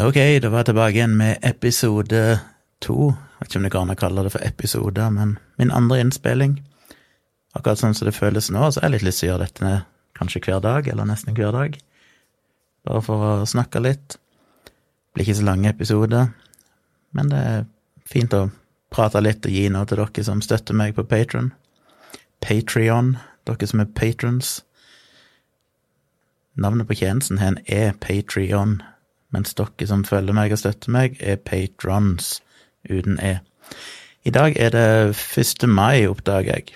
Ok, da var jeg tilbake igjen med episode to. Vet ikke om det går an å kalle det for episoder, men min andre innspilling. Akkurat sånn som det føles nå, så har jeg litt lyst til å gjøre dette kanskje hver dag, eller nesten hver dag. Bare for å snakke litt. Det blir ikke så lange episoder, men det er fint å prate litt og gi noe til dere som støtter meg på Patron. Patrion, dere som er patrons. Navnet på tjenesten her er Patrion mens dere som følger meg og støtter meg, er patrons uten e. I dag er det 1. mai, oppdager jeg.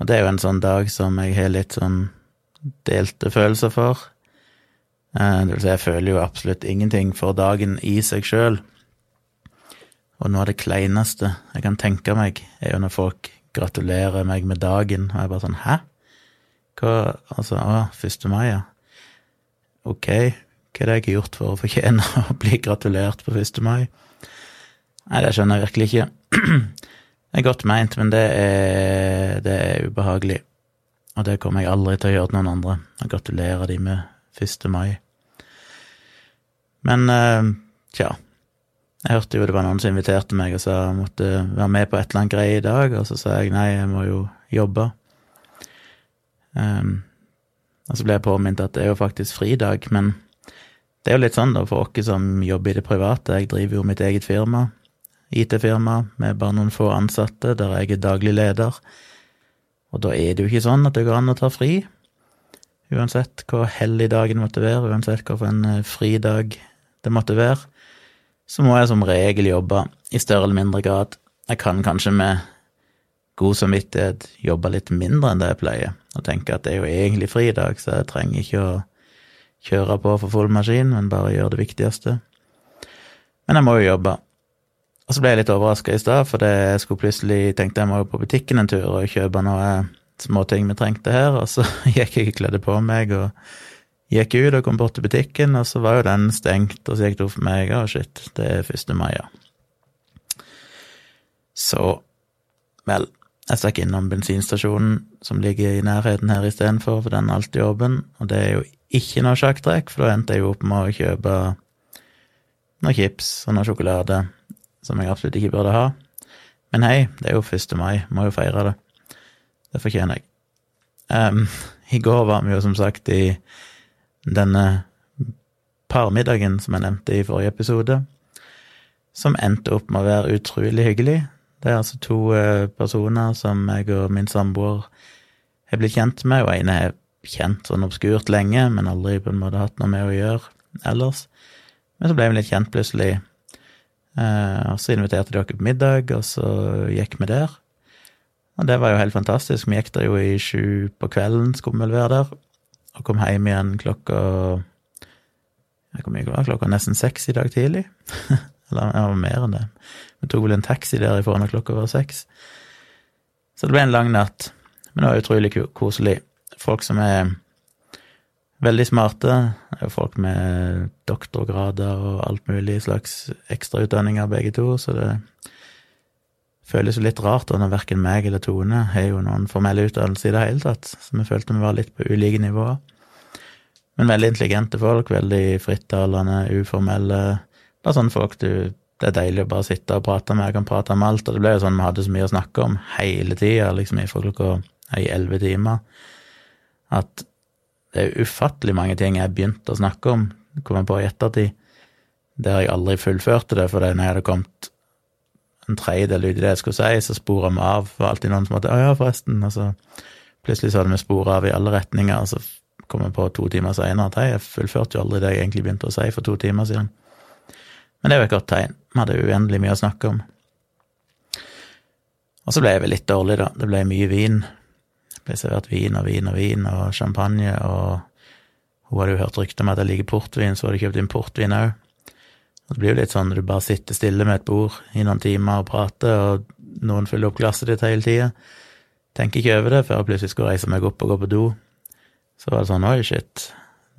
Og det er jo en sånn dag som jeg har litt sånn delte følelser for. Eh, det vil si, jeg føler jo absolutt ingenting for dagen i seg sjøl. Og noe av det kleineste jeg kan tenke meg, er jo når folk gratulerer meg med dagen, og jeg bare sånn Hæ? Hva Altså, å, 1. mai, ja. Ok, hva er det jeg har gjort for å fortjene å bli gratulert på 1. mai? Nei, det skjønner jeg virkelig ikke. Det er godt meint, men det er, det er ubehagelig. Og det kommer jeg aldri til å gjøre til noen andre, å gratulere de med 1. mai. Men uh, tja, jeg hørte jo det var noen som inviterte meg og sa jeg måtte være med på et eller annet greie i dag, og så sa jeg nei, jeg må jo jobbe. Um, og så ble jeg påminnet at det er jo faktisk fridag, men det er jo litt sånn da for oss som jobber i det private. Jeg driver jo mitt eget firma, IT-firma, med bare noen få ansatte, der jeg er daglig leder. Og da er det jo ikke sånn at det går an å ta fri. Uansett hvor hellig dagen måtte være, uansett hva for en fridag det måtte være, så må jeg som regel jobbe i større eller mindre grad. Jeg kan kanskje med god samvittighet jobbe litt mindre enn det jeg pleier, og tenke at det er jo egentlig fridag, så jeg trenger ikke å kjøre på for full maskin, men bare gjøre det viktigste. Men jeg må jo jobbe. Og så ble jeg litt overraska i stad, for jeg skulle plutselig tenkte jeg må jo på butikken en tur og kjøpe noe småting vi trengte her, og så gikk jeg kledde på meg og gikk ut og kom bort til butikken, og så var jo den stengt, og så gikk det opp for meg, og shit, det er 1. mai, ja. Så, vel, jeg stakk innom bensinstasjonen som ligger i nærheten her istedenfor, for den er alltid åpen, og det er jo ikke noe sjakktrekk, for da endte jeg jo opp med å kjøpe noe chips og noe sjokolade som jeg absolutt ikke burde ha. Men hei, det er jo 1. mai, må jo feire det. Det fortjener jeg. Um, I går var vi jo som sagt i denne parmiddagen som jeg nevnte i forrige episode, som endte opp med å være utrolig hyggelig. Det er altså to uh, personer som jeg og min samboer har blitt kjent med, og ene er kjent sånn obskurt lenge, men aldri på en måte hatt noe med å gjøre ellers. Men så ble vi litt kjent plutselig. Eh, og så inviterte de oss på middag, og så gikk vi der. Og det var jo helt fantastisk. Vi gikk der jo i sju på kvelden, skulle vi vel være der, og kom hjem igjen klokka jeg kom ikke klokka nesten seks i dag tidlig. Eller ja, mer enn det. Vi tok vel en taxi der i forhånd klokka var seks. Så det ble en lang natt. Men det var utrolig koselig folk som er veldig smarte. Det er jo folk med doktorgrader og alt mulig slags ekstrautdanninger, begge to, så det føles jo litt rart da når verken meg eller Tone har jo noen formell utdannelse i det hele tatt, så vi følte vi var litt på ulike nivåer. Men veldig intelligente folk, veldig frittalende, uformelle. Det er sånne folk du Det er deilig å bare sitte og prate med, jeg kan prate om alt, og det ble jo sånn vi hadde så mye å snakke om hele tida, liksom ifra klokka i elleve timer at det er ufattelig mange ting jeg begynte å snakke om, kom jeg på i ettertid, der jeg aldri fullførte det, for når jeg hadde kommet en tredjedel ut i det jeg skulle si, så spora vi av. Det var alltid noen som måtte 'Å ja, forresten', og så plutselig så hadde vi spora av i alle retninger, og så kom jeg på to timer seinere at hei, jeg fullførte jo aldri det jeg egentlig begynte å si for to timer siden. Men det er jo et godt tegn. Vi hadde uendelig mye å snakke om. Og så ble jeg vel litt dårlig, da. Det ble mye vin ble servert vin og vin og vin og champagne, og hun hadde jo hørt rykter om at jeg liker portvin, så hadde kjøpt inn portvin òg. Og det blir jo litt sånn du bare sitter stille med et bord i noen timer og prater, og noen fyller opp glasset ditt hele tida. Tenker ikke over det før jeg plutselig skulle reise meg opp og gå på do. Så var det sånn oi, shit,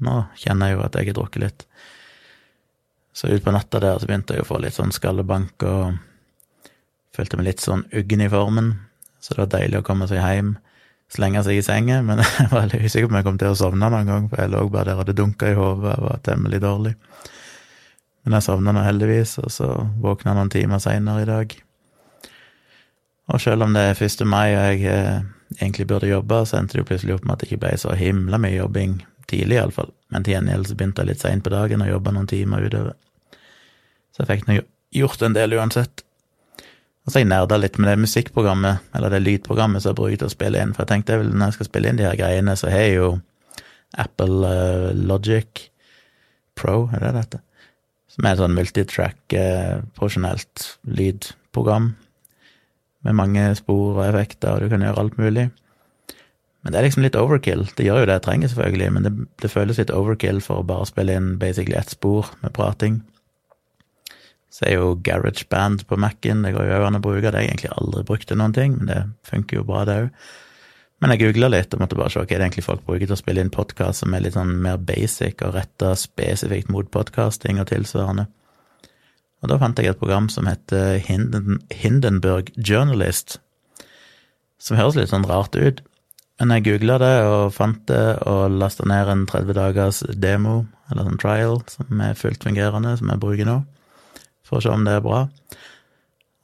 nå kjenner jeg jo at jeg har drukket litt. Så utpå natta der så begynte jeg å få litt sånn skallebank og følte meg litt sånn uggen i formen, så det var deilig å komme seg hjem slenge seg i senga, men jeg var litt usikker på om jeg kom til å sovne noen gang, for jeg lå bare der og det dunka i hodet og var temmelig dårlig. Men jeg sovna nå heldigvis, og så våkna noen timer seinere i dag. Og selv om det er 1. mai og jeg eh, egentlig burde jobbe, så endte det jo plutselig opp med at det ikke ble så himla mye jobbing tidlig, iallfall. Men til gjengjeld så begynte jeg litt seint på dagen og jobba noen timer utover. Så jeg fikk nå gjort en del uansett. Og så har jeg nerda litt med det musikkprogrammet, eller det lydprogrammet som jeg bruker til å spille inn, for jeg tenkte vel når jeg skal spille inn de her greiene, så har jeg jo Apple uh, Logic Pro, er det dette? Som er et sånn multitrack, uh, profesjonelt lydprogram med mange spor og effekter, og du kan gjøre alt mulig. Men det er liksom litt overkill. Det gjør jo det jeg trenger, selvfølgelig, men det, det føles litt overkill for å bare spille inn basically ett spor med prating. Så er jo GarageBand på Mac-en, det går jo an å bruke. Det har jeg egentlig aldri brukt til noen ting, men det funker jo bra, det òg. Men jeg googla litt og måtte bare se hva okay, det egentlig folk bruker til å spille inn podkast som er litt sånn mer basic og retta spesifikt mot podkasting og tilsvarende. Og da fant jeg et program som heter Hinden, Hindenburg Journalist, som høres litt sånn rart ut. Men jeg googla det og fant det, og lasta ned en 30 dagers demo, eller sånn trial, som er fullt fungerende, som jeg bruker nå, for å se om det er bra.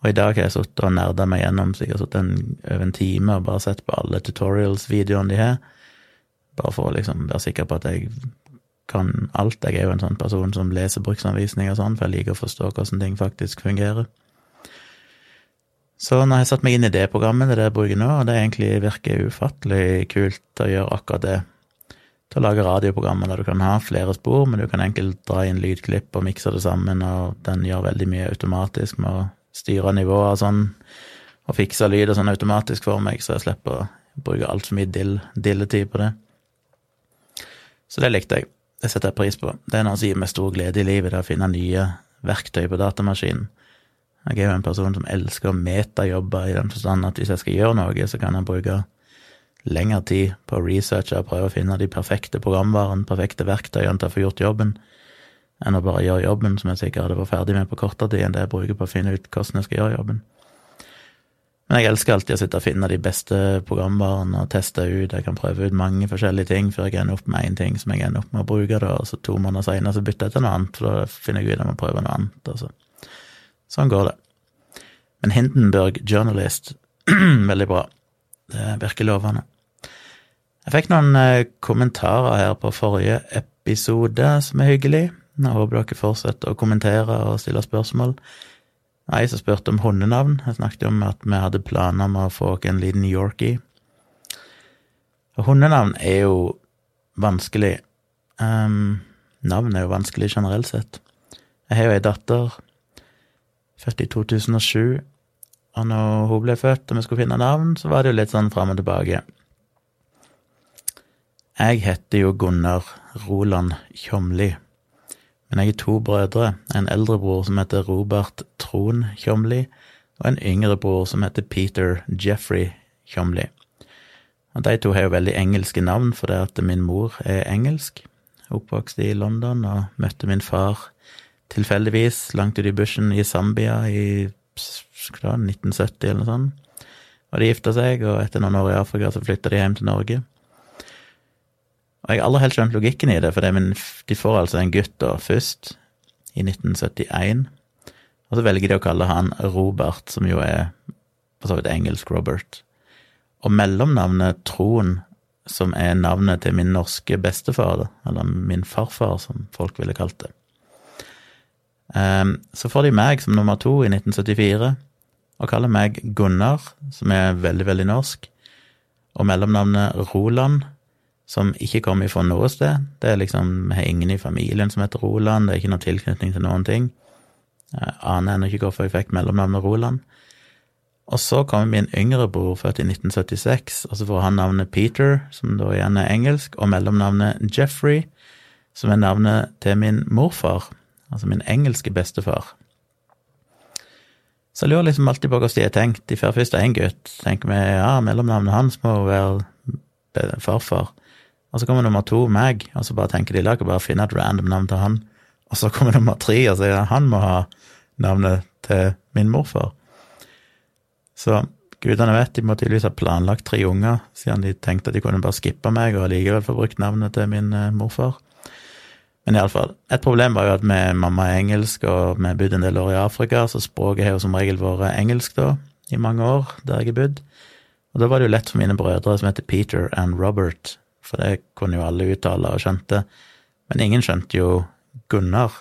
Og i dag har jeg sittet og nerda meg gjennom så jeg har en, over en time og bare sett på alle tutorials-videoene de har, bare for å liksom være sikker på at jeg kan alt. Jeg er jo en sånn person som leser bruksanvisninger og sånn, for jeg liker å forstå hvordan ting faktisk fungerer. Så når jeg satt meg inn i det programmet, det er det jeg bruker nå, og det egentlig virker ufattelig kult å gjøre akkurat det. Til å lage radioprogrammer der du kan ha flere spor, men du kan enkelt dra inn lydklipp og mikse det sammen, og den gjør veldig mye automatisk med å styre nivåer og sånn, og fikse lyd og sånn automatisk for meg, så jeg slipper å bruke altfor mye dill, dilletid på det. Så det likte jeg. Det setter jeg pris på. Det er noe som gir meg stor glede i livet, det å finne nye verktøy på datamaskinen. Jeg er jo en person som elsker å metajobbe, i den forstand at hvis jeg skal gjøre noe, så kan jeg bruke lengre tid på å researche og prøve å finne de perfekte programvarene, perfekte verktøyene til å få gjort jobben, enn å bare gjøre jobben som jeg sikkert hadde vært ferdig med på kortere tid enn det jeg bruker på å finne ut hvordan jeg skal gjøre jobben. Men jeg elsker alltid å sitte og finne de beste programvarene og teste ut. Jeg kan prøve ut mange forskjellige ting før jeg ender opp med én ting som jeg ender opp med å bruke, da, og så to måneder seinere så bytter jeg til noe annet, for da finner jeg ut om å prøve noe annet. Altså. Sånn går det. Men Hindenburg Journalist, veldig bra. Det virker lovende. Jeg fikk noen eh, kommentarer her på forrige episode som er hyggelig. Jeg håper dere fortsetter å kommentere og stille spørsmål. Ei som spurte om hundenavn. Jeg snakket om at vi hadde planer om å få en liten Yorkie. Og hundenavn er jo vanskelig. Um, navn er jo vanskelig generelt sett. Jeg har jo ei datter, født i 2007, og når hun ble født og vi skulle finne navn, så var det jo litt sånn fram og tilbake. Jeg heter jo Gunnar Roland Tjomli. Men jeg er to brødre, en eldre bror som heter Robert Tron Tjomli, og en yngre bror som heter Peter Jeffrey Tjomli. Og De to har jo veldig engelske navn, for det at min mor er engelsk. Oppvokst i London og møtte min far tilfeldigvis langt ute i bushen i Zambia i 1970 eller noe sånt. Og de gifta seg, og etter noen år i Afrika så flytta de hjem til Norge. Og jeg har aldri helt skjønt logikken i det, for det min, de får altså en gutt da først, i 1971, og så velger de å kalle han Robert, som jo er for så vidt engelsk Robert. Og mellomnavnet Tron, som er navnet til min norske bestefar, eller min farfar, som folk ville kalt det. Um, så får de meg som nummer to i 1974, og kaller meg Gunnar, som er veldig, veldig norsk, og mellomnavnet Roland som ikke kommer ifra noe sted. Det er liksom, Vi har ingen i familien som heter Roland, det er ikke noen tilknytning til noen ting. Jeg aner ennå ikke hvorfor jeg fikk mellomnavnet Roland. Og så kommer min yngre bror, født i 1976, og så får han navnet Peter, som da igjen er engelsk, og mellomnavnet Jeffrey, som er navnet til min morfar, altså min engelske bestefar. Så jeg lurer liksom alltid på hvordan de har tenkt. De får først én gutt, tenker vi ja, mellomnavnet hans må være farfar. Og så kommer nummer to, meg, og så bare tenker de la ikke bare finne et random navn til han. Og så kommer nummer tre og at han må ha navnet til min morfar. Så gudene vet, de må tydeligvis ha planlagt tre unger, siden de tenkte at de kunne bare skippe meg og likevel få brukt navnet til min eh, morfar. Men iallfall, et problem var jo at med mamma er engelsk, og vi har bodd en del år i Afrika, så språket har jo som regel vært engelsk da, i mange år der jeg har bodd. Og da var det jo lett for mine brødre som heter Peter and Robert, for det kunne jo alle uttale og skjønte, men ingen skjønte jo Gunnar,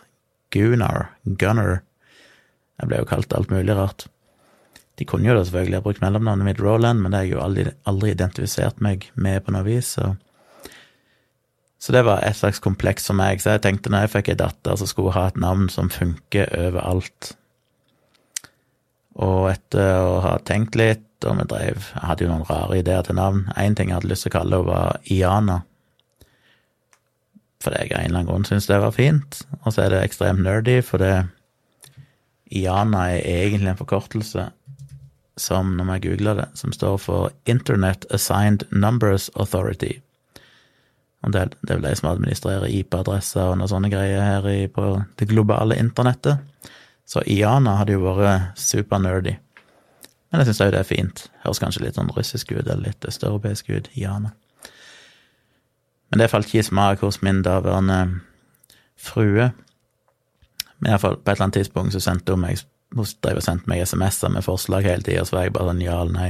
Gunnar, Gunnar. Jeg ble jo kalt alt mulig rart. De kunne jo da selvfølgelig ha brukt mellomnavnet mitt Roland, men det har jeg jo aldri, aldri identifisert meg med på noe vis, så så det var et slags kompleks for meg. Så jeg tenkte når jeg fikk ei datter, så skulle hun ha et navn som funker overalt. Og etter å ha tenkt litt, og vi drev Jeg hadde jo noen rare ideer til navn. Én ting jeg hadde lyst til å kalle henne, var Iana. Fordi jeg av en eller annen grunn syntes det var fint. Og så er det ekstremt nerdy, for det Iana er egentlig en forkortelse som, når jeg googler det, som står for Internet Assigned Numbers Authority. Og det, det er vel de som administrerer IP-adresser og noen sånne greier her i, på det globale internettet. Så Iana hadde jo vært supernerdy. Men jeg syns òg det er fint. Høres kanskje litt sånn russisk ut, eller litt østeuropeisk ut. Iana. Men det falt ikke i smak hos min daværende frue. Men iallfall, på et eller annet tidspunkt så sendte hun meg hun drev og sendte meg SMS-er med forslag hele tida, så var jeg bare sånn ja eller nei.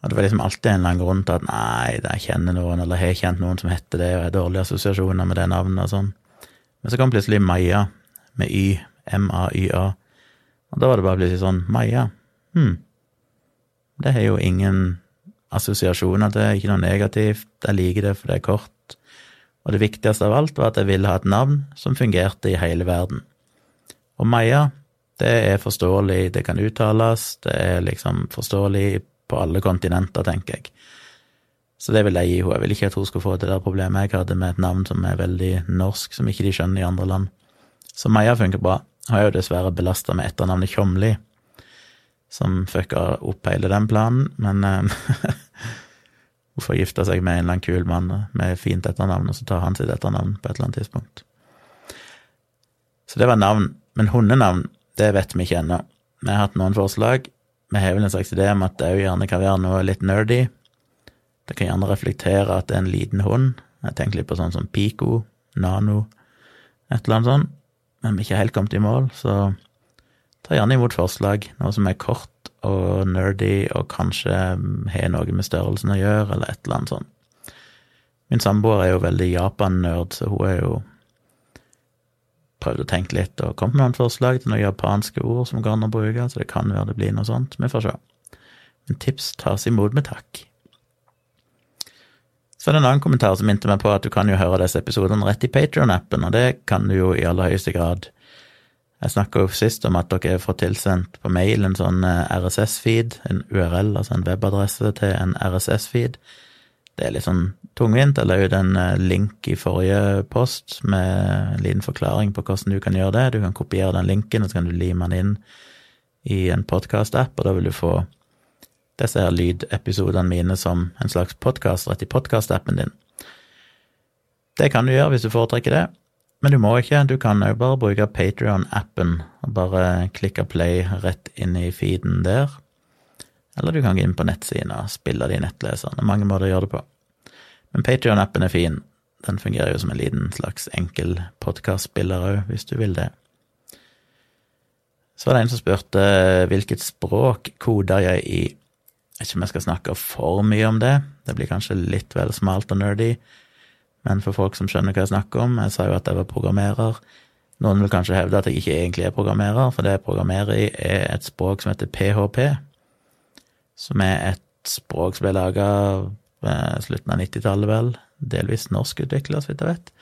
Og det var liksom alltid en eller annen grunn til at nei, jeg kjenner noen, eller har kjent noen som heter det, og har dårlige assosiasjoner med det navnet og sånn. Men så kom plutselig Maja, med Y, M-A-Y-A, og da var det bare plutselig sånn, Maja, hm, det har jo ingen assosiasjoner til, ikke noe negativt, jeg liker det for det er kort, og det viktigste av alt var at jeg ville ha et navn som fungerte i hele verden. Og Maja, det er forståelig, det kan uttales, det er liksom forståelig på alle kontinenter, tenker jeg. Så det vil jeg gi henne. Jeg vil ikke at hun skal få det der problemet jeg hadde med et navn som er veldig norsk, som ikke de skjønner i andre land. Så Maja funker bra. Hun er jo dessverre belasta med etternavnet Tjomli, som fucka opp hele den planen, men uh, hun får gifte seg med en eller annen kul mann med fint etternavn, og så tar han sitt etternavn på et eller annet tidspunkt. Så det var navn. Men hundenavn, det vet vi ikke ennå. Vi har hatt noen forslag. Vi har vel en slags idé om at det òg gjerne kan være noe litt nerdy. Det kan gjerne reflektere at det er en liten hund. Jeg tenker litt på sånn som Pico, Nano, et eller annet sånt. Men vi er ikke helt kommet i mål, så ta gjerne imot forslag. Noe som er kort og nerdy og kanskje har noe med størrelsen å gjøre, eller et eller annet sånt. Min samboer er jo veldig Japan-nerd, så hun er jo prøvd å tenke litt og kommet med noen forslag til noen japanske ord som går an å bruke, så det kan være det blir noe sånt. Vi får se. Men tips tas imot med takk. Så er det en annen kommentar som minte meg på at du kan jo høre disse episodene rett i Patrion-appen, og det kan du jo i aller høyeste grad. Jeg snakka jo sist om at dere får tilsendt på mail en sånn eh, RSS-feed, en URL, altså en webadresse til en RSS-feed. Det er litt sånn tungvint. Jeg la ut en eh, link i forrige post med en liten forklaring på hvordan du kan gjøre det. Du kan kopiere den linken, og så kan du lime den inn i en podkast-app, og da vil du få disse her lydepisodene mine som en slags podkast rett i podkast-appen din. Det kan du gjøre hvis du foretrekker det, men du må ikke. Du kan jo bare bruke Patrion-appen og bare klikke play rett inn i feeden der. Eller du kan gå inn på nettsiden og spille det i nettleseren. Det er mange måter å gjøre det på. Men Patrion-appen er fin. Den fungerer jo som en liten slags enkel podkastspiller òg, hvis du vil det. Så var det en som spurte hvilket språk koder jeg i. Jeg vet ikke om jeg skal snakke for mye om det, det blir kanskje litt vel smalt og nerdy, men for folk som skjønner hva jeg snakker om Jeg sa jo at jeg var programmerer. Noen vil kanskje hevde at jeg ikke egentlig er programmerer, for det jeg programmerer i, er et språk som heter PHP, som er et språk som ble laga slutten av 90-tallet, vel. Delvis norskutvikla, så vidt jeg vet.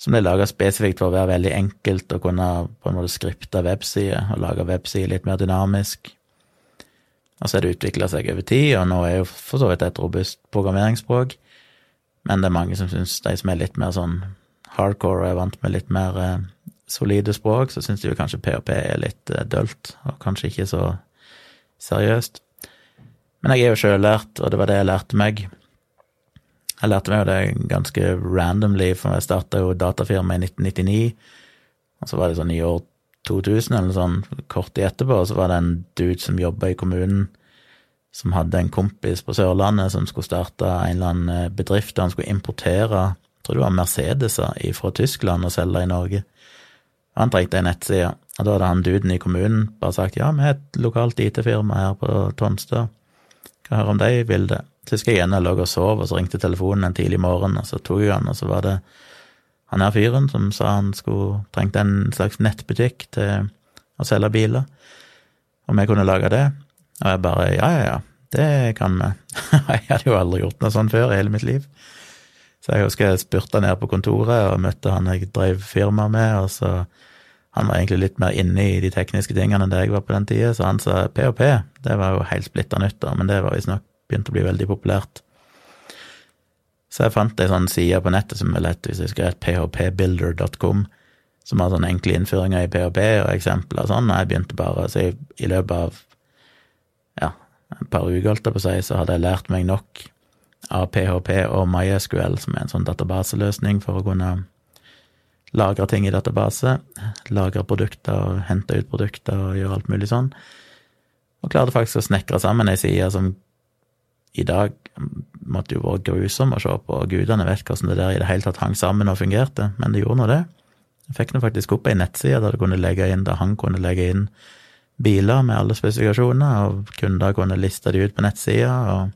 Som ble laga spesifikt for å være veldig enkelt å kunne på en måte skripte websider, og lage websider litt mer dynamisk. Og så er det utvikla seg over tid, og nå er jo for så vidt et robust programmeringsspråk. Men det er mange som syns de som er litt mer sånn hardcore og er vant med litt mer eh, solide språk, så syns de jo kanskje PHP er litt eh, dølt, og kanskje ikke så seriøst. Men jeg er jo sjøllært, og det var det jeg lærte meg. Jeg lærte meg jo det ganske randomly, for jeg starta jo datafirma i 1999, og så var det sånn i år 2000 eller sånn, kort tid etterpå, og så var det en dude som jobba i kommunen, som hadde en kompis på Sørlandet som skulle starte en eller annen eh, bedrift der han skulle importere tror det var Mercedeser fra Tyskland og selge i Norge. Han trengte ei nettside, og da hadde han duden i kommunen bare sagt ja, vi er et lokalt IT-firma her på Tonstad, hva hører om de vil det? Så husker jeg igjen jeg lå og sov, og så ringte telefonen en tidlig morgen, og så tok jeg den, og så var det han her fyren som sa han skulle trengte en slags nettbutikk til å selge biler, om jeg kunne lage det. Og jeg bare ja, ja, ja, det kan vi. jeg hadde jo aldri gjort noe sånt før i hele mitt liv. Så jeg husker jeg spurta ned på kontoret og møtte han jeg drev firma med, og så Han var egentlig litt mer inne i de tekniske tingene enn det jeg var på den tida, så han sa PHP, det var jo helt splitta nytt, da, men det var visstnok begynt å bli veldig populært. Så jeg fant ei sånn side på nettet som er lett, hvis jeg skrev phpbuilder.com, som har sånne enkle innføringer i PHP og eksempler og sånn, jeg begynte bare Så jeg, i løpet av ja, et par uker, holdt jeg på å si, så hadde jeg lært meg nok av PHP og MySQL, som er en sånn databaseløsning for å kunne lagre ting i database, lagre produkter og hente ut produkter og gjøre alt mulig sånn. Og klarte faktisk å snekre sammen ei side som i dag måtte jo være grusom å se på, gudene vet hvordan det der i det hele tatt hang sammen og fungerte, men det gjorde nå det. Jeg fikk nå faktisk opp ei nettside der du kunne legge inn, der han kunne legge inn biler med alle spesifikasjoner, og kunder kunne liste de ut på nettsida. og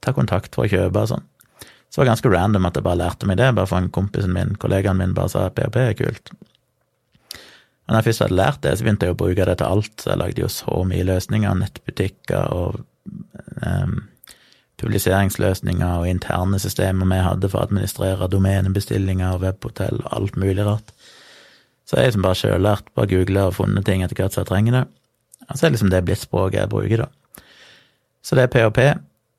ta kontakt for å kjøpe og sånn. Så det var ganske random at jeg bare lærte meg det, bare for en kompisen min, kollegaen min, bare sa at PHP er kult. Men når jeg først hadde lært det, så begynte jeg å bruke det til alt. Så jeg lagde jo så mye løsninger, nettbutikker og um, publiseringsløsninger og interne systemer vi hadde for å administrere domenebestillinger og webhotell og alt mulig rart. Så jeg liksom bare sjøllært, bare googla og funnet ting etter hvert som jeg trenger det. Og så er liksom det blitt språket jeg bruker, da. Så det er PHP.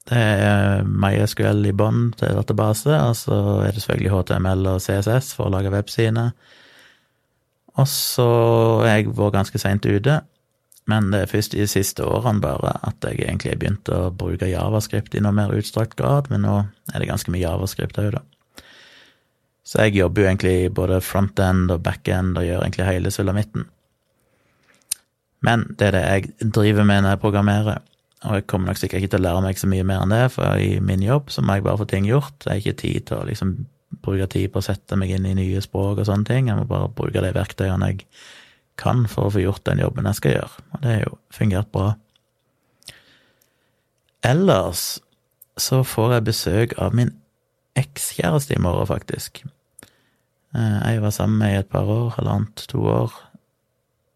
Det er MySQL i bånn til database, og så er det selvfølgelig HTML og CSS for å lage websider. Og så har jeg vært ganske seint ute, men det er først de siste årene bare at jeg egentlig har begynt å bruke javascript i noe mer utstrakt grad, men nå er det ganske mye javascript òg, da. Så jeg jobber jo egentlig både frontend og backend og gjør egentlig hele sulamitten. Men det er det jeg driver med når jeg programmerer. Og jeg kommer nok sikkert ikke til å lære meg så mye mer enn det, for i min jobb så må jeg bare få ting gjort. Det er ikke tid til å liksom bruke tid på å sette meg inn i nye språk og sånne ting. Jeg må bare bruke de verktøyene jeg kan for å få gjort den jobben jeg skal gjøre. Og det har jo fungert bra. Ellers så får jeg besøk av min ekskjæreste i morgen, faktisk. Eh, jeg var sammen med i et par år, halvannet, to år,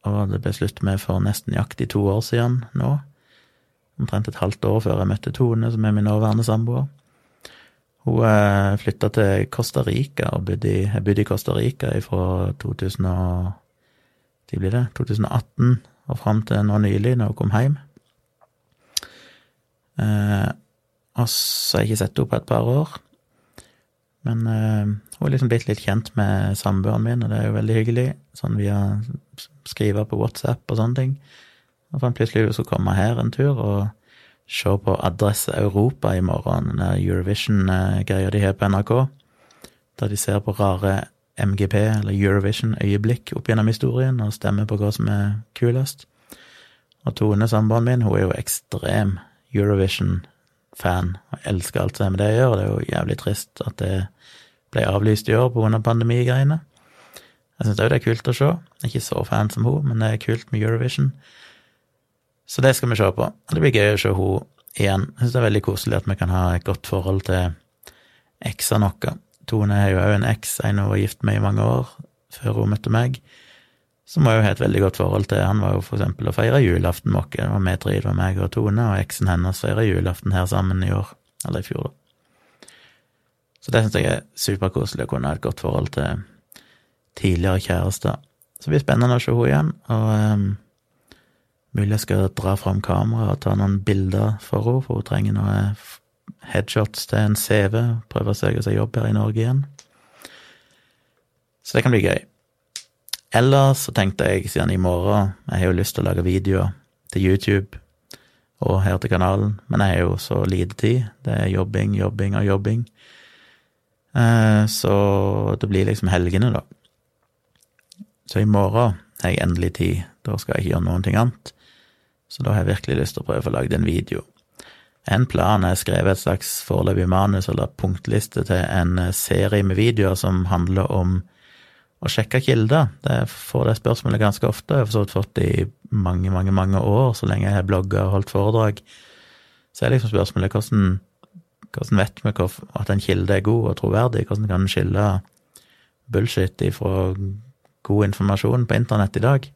og det ble slutt med for nesten nøyaktig to år siden nå omtrent et halvt år før jeg møtte Tone, som er min nåværende samboer. Hun eh, flytta til Costa Rica og bodde i, jeg bodde i Costa Rica fra 2000 og, blir det, 2018 og fram til nå nylig, når hun kom hjem. Eh, og så har jeg ikke sett henne på et par år. Men eh, hun er liksom blitt litt kjent med samboeren min, og det er jo veldig hyggelig. Sånn via skrive på WhatsApp og sånne ting. Og fant plutselig ut å komme her en tur og se på Adresse Europa i morgen, den Eurovision-greia de har på NRK, der de ser på rare MGP, eller Eurovision-øyeblikk opp gjennom historien, og stemmer på hva som er kulest. Og Tone, samboeren min, hun er jo ekstrem Eurovision-fan, og elsker alt som har med det å gjøre. Det er jo jævlig trist at det ble avlyst i år pga. pandemigreiene. Jeg syns òg det er kult å se. Jeg er ikke så fan som hun, men det er kult med Eurovision. Så det skal vi se på. Det blir gøy å se henne igjen. Jeg syns det er veldig koselig at vi kan ha et godt forhold til eksa noe. Tone har jo òg en eks, en hun var gift med i mange år, før hun møtte meg, som hun jo har et veldig godt forhold til. Han var jo for eksempel å feire julaften med oss. Det var vi tre, det meg og Tone, og eksen hennes feira julaften her sammen i år, eller i fjor, da. Så det syns jeg er superkoselig å kunne ha et godt forhold til tidligere kjærester. Så det blir spennende å se henne igjen, og um, Mulig jeg skal dra fram kamera og ta noen bilder for henne, for hun trenger noen headshots til en CV. Prøve å søke seg jobb her i Norge igjen. Så det kan bli gøy. Ellers så tenkte jeg siden i morgen Jeg har jo lyst til å lage videoer til YouTube og her til kanalen, men jeg har jo så lite tid. Det er jobbing, jobbing og jobbing. Eh, så det blir liksom helgene, da. Så i morgen har jeg endelig tid. Da skal jeg ikke gjøre noen ting annet. Så da har jeg virkelig lyst til å prøve å få lagd en video. en plan. er skrevet et slags foreløpig manus eller punktliste til en serie med videoer som handler om å sjekke kilder. Det får det spørsmålet ganske ofte. Jeg har for fått det i mange, mange, mange år, så lenge jeg har blogga og holdt foredrag. Så er liksom spørsmålet hvordan, hvordan vet vi at en kilde er god og troverdig? Hvordan kan en skille bullshit ifra god informasjon på internett i dag?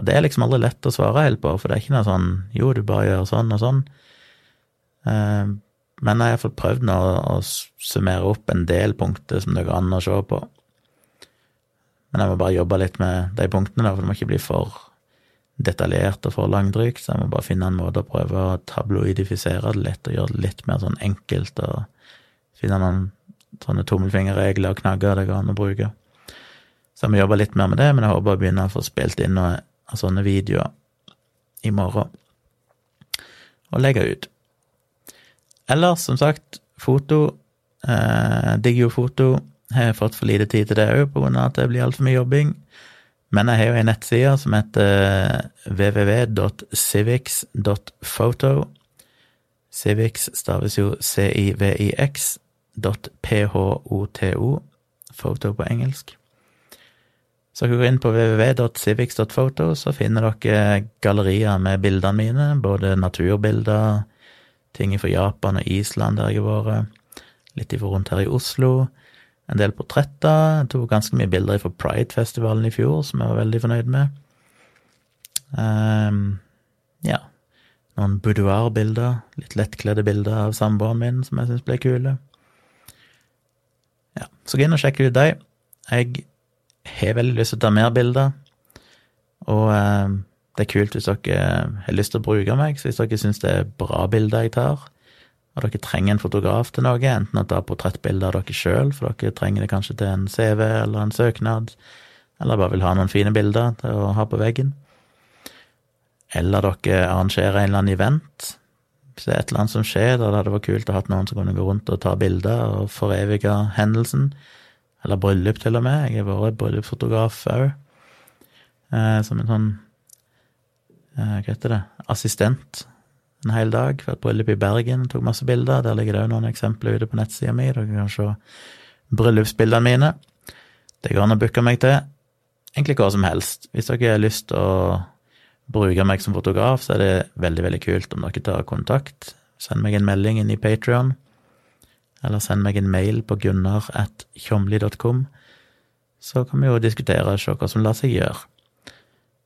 Og det er liksom aldri lett å svare helt på, for det er ikke noe sånn jo, du bare gjør sånn og sånn. Eh, men jeg har iallfall prøvd nå å summere opp en del punkter som det går an å se på. Men jeg må bare jobbe litt med de punktene, for det må ikke bli for detaljert og for langdrygt. Så jeg må bare finne en måte å prøve å tabloidifisere det litt, og gjøre det litt mer sånn enkelt, og finne noen sånne tommelfingerregler og knagger det går an å bruke. Så jeg må jobbe litt mer med det, men jeg håper å begynne å få spilt inn noen sånne videoer i morgen, og legge ut. Ellers, som sagt, foto. Eh, digger jo foto. Jeg har fått for lite tid til det òg, av at det blir altfor mye jobbing. Men jeg har jo ei nettside som heter www.civics.photo. Civics staves jo C-I-V-I-X. .photo. Photo på engelsk. Så dere går inn på www.civics.photo, så finner dere gallerier med bildene mine, både naturbilder, ting fra Japan og Island der jeg har vært, litt ifra rundt her i Oslo, en del portretter. Jeg tok ganske mye bilder fra Pride-festivalen i fjor, som jeg var veldig fornøyd med. Um, ja. Noen boudoir-bilder, litt lettkledde bilder av samboeren min som jeg syns ble kule. Ja, så gå inn og sjekk ut dem. Jeg har veldig lyst til å ta mer bilder, og eh, det er kult hvis dere har lyst til å bruke meg, så hvis dere syns det er bra bilder jeg tar, og dere trenger en fotograf til noe, enten å ta portrettbilder av dere sjøl, for dere trenger det kanskje til en CV eller en søknad, eller bare vil ha noen fine bilder til å ha på veggen, eller dere arrangerer en eller annen event, hvis det er et eller annet som skjer der det hadde vært kult å ha noen som kunne gå rundt og ta bilder og forevige hendelsen, eller bryllup til og med, jeg har vært bryllupsfotograf òg, eh, som en sånn Eh, hva heter det, assistent en hel dag for et bryllup i Bergen. Tok masse bilder. Der ligger det òg noen eksempler ute på nettsida mi. Dere kan se bryllupsbildene mine. Det går an å booke meg til egentlig hva som helst. Hvis dere har lyst til å bruke meg som fotograf, så er det veldig, veldig kult om dere tar kontakt. Send meg en melding inn i Patrion, eller send meg en mail på gunnar.tjomli.com. Så kan vi jo diskutere og se hva som lar seg gjøre.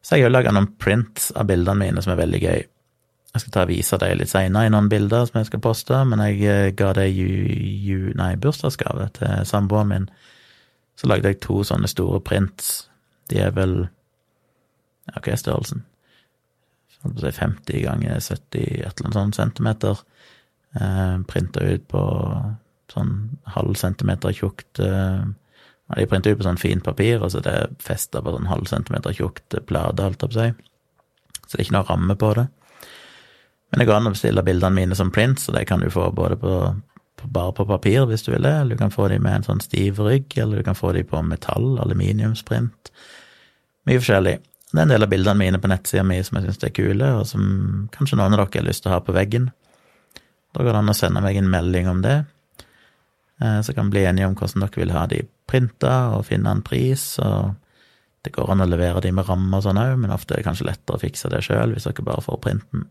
Så jeg har laga noen prints av bildene mine som er veldig gøy. Jeg skal ta og vise deg litt seinere i noen bilder som jeg skal poste, men jeg eh, ga det ju, ju, nei, bursdagsgave til samboeren min. Så lagde jeg to sånne store prints. De er vel Ja, hva er størrelsen? Holdt på å si 50 ganger 70 et eller annet sånt centimeter. Eh, Printa ut på sånn halv centimeter tjukt eh, de printer printa ut på sånn fint papir, og så det er festa på sånn halv centimeter tjukt plate, holdt jeg på å. Så det er ikke noe ramme på det. Men det går an å bestille bildene mine som print, så det kan du få både på, på, bare på papir hvis du vil det, eller du kan få de med en sånn stiv rygg, eller du kan få de på metall, aluminiumsprint. Mye forskjellig. Det er en del av bildene mine på nettsida mi som jeg syns er kule, og som kanskje noen av dere har lyst til å ha på veggen. Da går det an å sende meg en melding om det, eh, så kan vi bli enige om hvordan dere vil ha de printa og finne en pris. og Det går an å levere de med ramme og sånn òg, men ofte er det kanskje lettere å fikse det sjøl hvis dere bare får printen.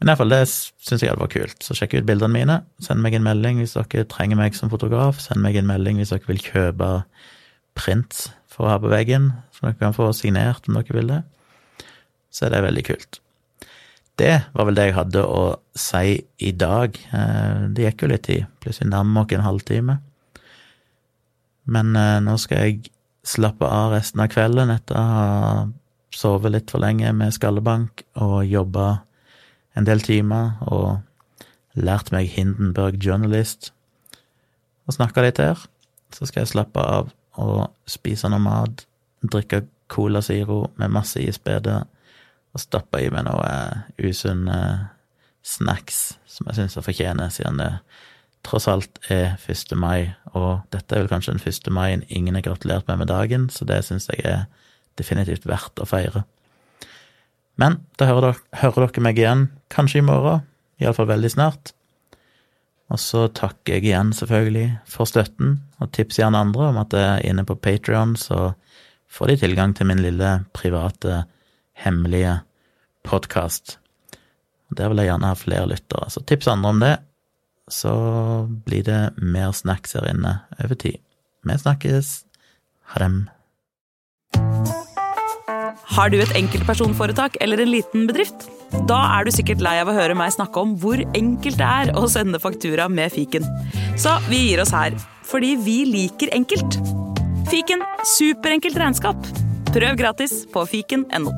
Men iallfall, det syns jeg hadde vært kult. Så sjekk ut bildene mine. Send meg en melding hvis dere trenger meg som fotograf. Send meg en melding hvis dere vil kjøpe print for å ha på veggen, som dere kan få signert om dere vil det. Så er det veldig kult. Det var vel det jeg hadde å si i dag. Eh, det gikk jo litt tid. Plutselig nærmer vi oss en halvtime. Men eh, nå skal jeg slappe av resten av kvelden etter å ha sovet litt for lenge med skallebank og jobba en del timer og lært meg Hindenburg Journalist og snakka litt her. Så skal jeg slappe av og spise noe mat, drikke Cola Zero med masse isbiter og stappa i meg noe usunne snacks som jeg syns jeg fortjener, siden det tross alt er 1. mai, og dette er vel kanskje den 1. maien ingen har gratulert meg med dagen, så det syns jeg er definitivt verdt å feire. Men da hører dere, hører dere meg igjen, kanskje i morgen, iallfall veldig snart. Og så takker jeg igjen, selvfølgelig, for støtten, og tips gjerne andre om at jeg er inne på Patrion, så får de tilgang til min lille private, hemmelige podkast. Der vil jeg gjerne ha flere lyttere, så tips andre om det. Så blir det mer snacks her inne over tid. Vi snakkes. Ha dem. Har du et enkeltpersonforetak eller en liten bedrift? Da er du sikkert lei av å høre meg snakke om hvor enkelt det er å sende faktura med fiken. Så vi gir oss her, fordi vi liker enkelt. Fiken superenkelt regnskap. Prøv gratis på fiken.no.